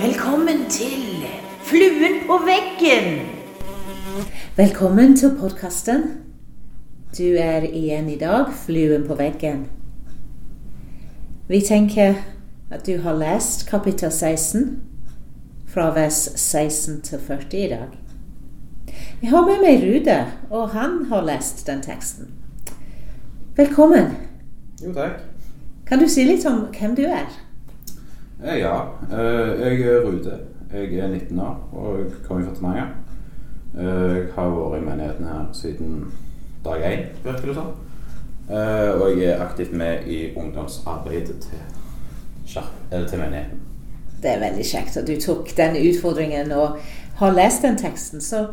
Velkommen til Fluen på veggen. Velkommen til podkasten. Du er igjen i dag fluen på veggen. Vi tenker at du har lest kapittel 16, fra vers 16 til 40 i dag. Jeg har med meg Rude, og han har lest den teksten. Velkommen. Jo, takk. Kan du si litt om hvem du er? Eh, ja, eh, jeg er Rude. Jeg er 19 år og jeg kommer fra Tananger. Eh, jeg har vært i menigheten her siden dag én, virker det som. Eh, og jeg er aktivt med i ungdomsarbeidet til, eller til menigheten. Det er veldig kjekt at du tok den utfordringen og har lest den teksten. Så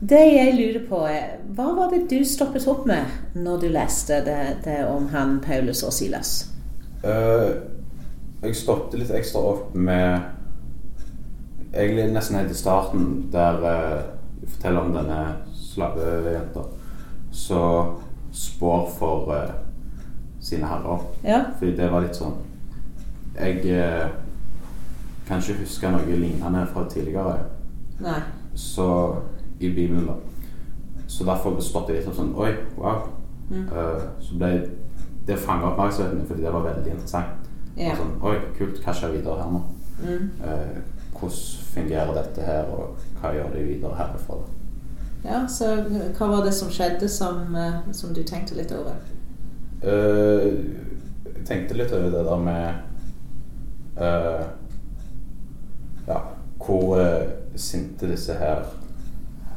det jeg lurer på, er hva var det du stoppet opp med når du leste det, det om han Paulus og Silas? Eh, jeg stoppet litt ekstra opp med Egentlig nesten helt i starten, der eh, jeg forteller om denne slavejenta som spår for eh, sine herrer. Ja. Fordi det var litt sånn Jeg eh, kan ikke huske noe lignende fra tidligere. Nei. Så i Bibelen, da. Så derfor stoppet jeg litt sånn Oi, wow. Mm. Uh, så ble det fanga oppmerksomheten min, fordi det var veldig interessant. Ja. Sånn, Oi, kult. Hva skjer videre her nå? Mm. Eh, hvordan fungerer dette her, og hva gjør de videre herfra? ja, så hva var det som skjedde som, eh, som du tenkte litt over? Eh, jeg tenkte litt over det der med uh, Ja, hvor uh, sinte disse her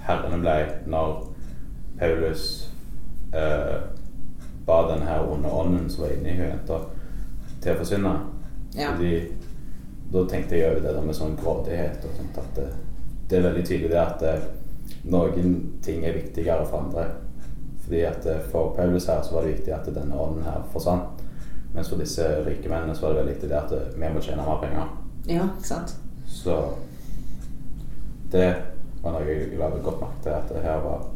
herrene ble når Paulus ba den her onde ånden som var inni henne, til å forsvinne. Ja. Fordi da tenkte jeg over det der med sånn grådighet og sånt. At det, det er veldig tydelig det at eh, noen ting er viktigere for andre. Fordi at eh, For Paulus her så var det viktig at denne ånden her forsvant. Mens for disse rike mennene så var det veldig viktig det at eh, vi må tjene mer penger. Ja, ikke sant? Så det var noe jeg la godt merke til. At det her var,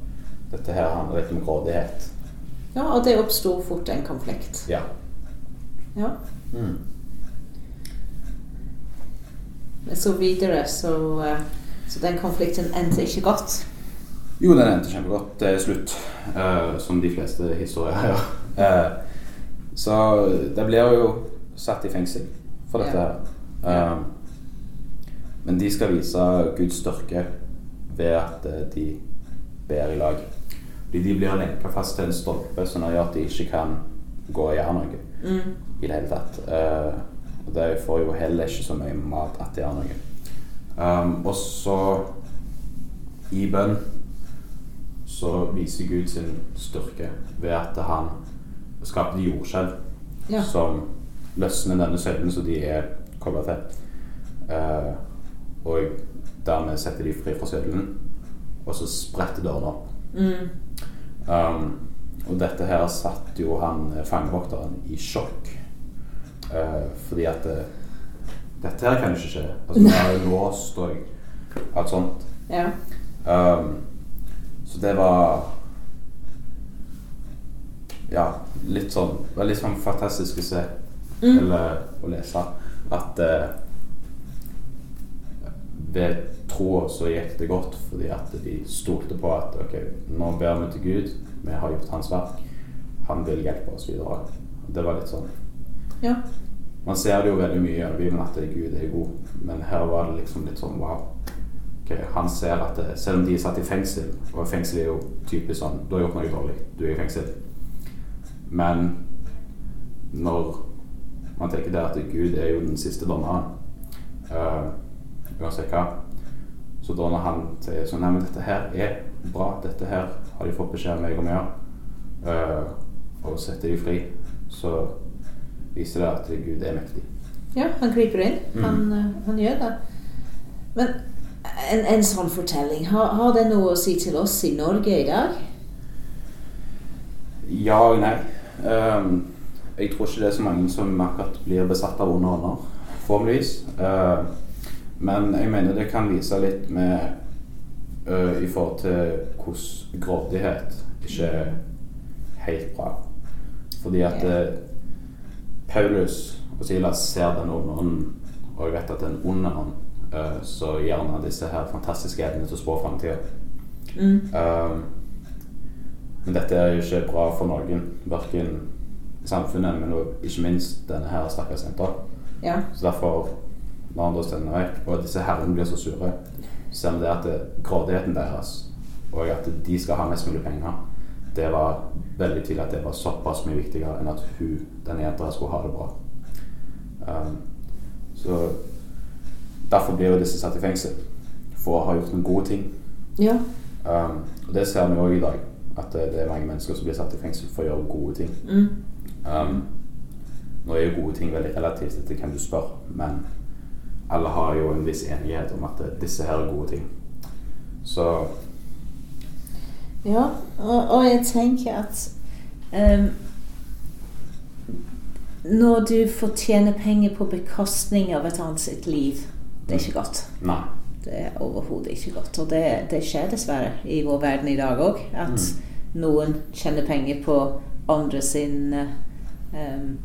dette her handler litt om grådighet. Ja, og det oppsto fort en konflikt. Ja. Ja. Mm. Så videre, så, eh, så den konflikten endte ikke godt. Jo, den endte kjempegodt til slutt. uh, som de fleste historier gjør. Uh, så det blir jo satt i fengsel for dette her. Ja. uh, men de skal vise Guds styrke ved at de ber i lag. Fordi de blir lenka fast til en stolpe, sånn at de ikke kan gå og gjøre noe Mm. i det hele tatt. Uh, og de får jo heller ikke så mye mat at de gjør noe. Um, og så i bønn så viser Gud sin styrke ved at han skapte jordskjelv Ja. som løsner denne søylen som de er kobla til. Uh, og dermed setter de fri fra søylen, og så spretter dørene opp. Mm. Um, og dette her satt jo han eh, fangevokteren i sjokk. Eh, fordi at eh, dette her kan jo ikke skje. Altså, nå er jo låst og alt sånt. Ja. Um, så det var Ja, litt sånn Det var litt sånn fantastisk å se, Mm. eller å lese, at eh, ved troa så gikk det godt fordi at de stolte på at ok, nå ber vi til Gud, vi har gjort hans verk, han vil hjelpe oss videre. Det var litt sånn Ja. Man ser det jo veldig mye i Bibelen at Gud er god, men her var det liksom litt sånn wow. Okay, han ser at det, Selv om de er satt i fengsel, og fengsel er jo typisk sånn Du har gjort noe dårlig, du er i fengsel. Men når man tenker det at Gud er jo den siste dommeren, uh, uansett hva Så da når han sier sånn Nei, men dette her er bra, dette her har de fått beskjed om meg om å gjøre, uh, og setter de fri, så viser det at Gud er mektig. ja, han griper inn. Mm. Han, eh, han gjør det. Men en, en sånn fortelling, har, har det noe å si til oss i Norge i dag? Ja og nei. Um, jeg tror ikke det er så mange som akkurat blir besatt av onde ånder, formeligvis. Ehm, men jeg mener det kan vise litt med ø, i forhold til hvordan grådighet ikke er helt bra. Fordi at Ja. eh, Paulus og Silas ser den onde ånden, Og jeg vet at den onde ånd så han disse her fantastiske evnene til å spå framtida. Mm. Uh, men dette er jo ikke bra for noen, verken samfunnet, men ikke minst denne her stakkars jenta. Ja. Så derfor, når andre stender vekk, og disse herrene blir så sure, så ser vi det at det, grådigheten deres, og at de skal ha mest mulig penger, det var veldig tydelig at det var såpass mye viktigere enn at hun, denne jenta skulle ha det bra. Um, så derfor blir jo disse satt i fengsel for å ha gjort noen gode ting. Ja. Um, og det ser vi òg i dag. At det, det er mange mennesker som blir satt i fengsel for å gjøre gode ting. Mm. Um, nå er jo gode ting veldig relativt etter hvem du spør, men alle har jo en viss enighet om at disse her er gode ting. Så Ja, og, og jeg tenker at um, Når du får tjene penger på bekostning av et annet sitt liv, det er ikke godt. nei. Det er overhodet ikke godt. Og det, det skjer dessverre i vår verden i dag òg. At noen tjener penger på andre sine um,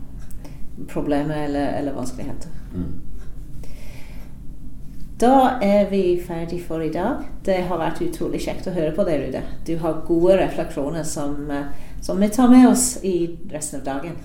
problemer eller, eller vanskeligheter. Mm. Da er vi ferdig for i dag. Det har vært utrolig kjekt å høre på deg, Rude. Du har gode refleksjoner som, eh, som vi tar med oss i resten av dagen.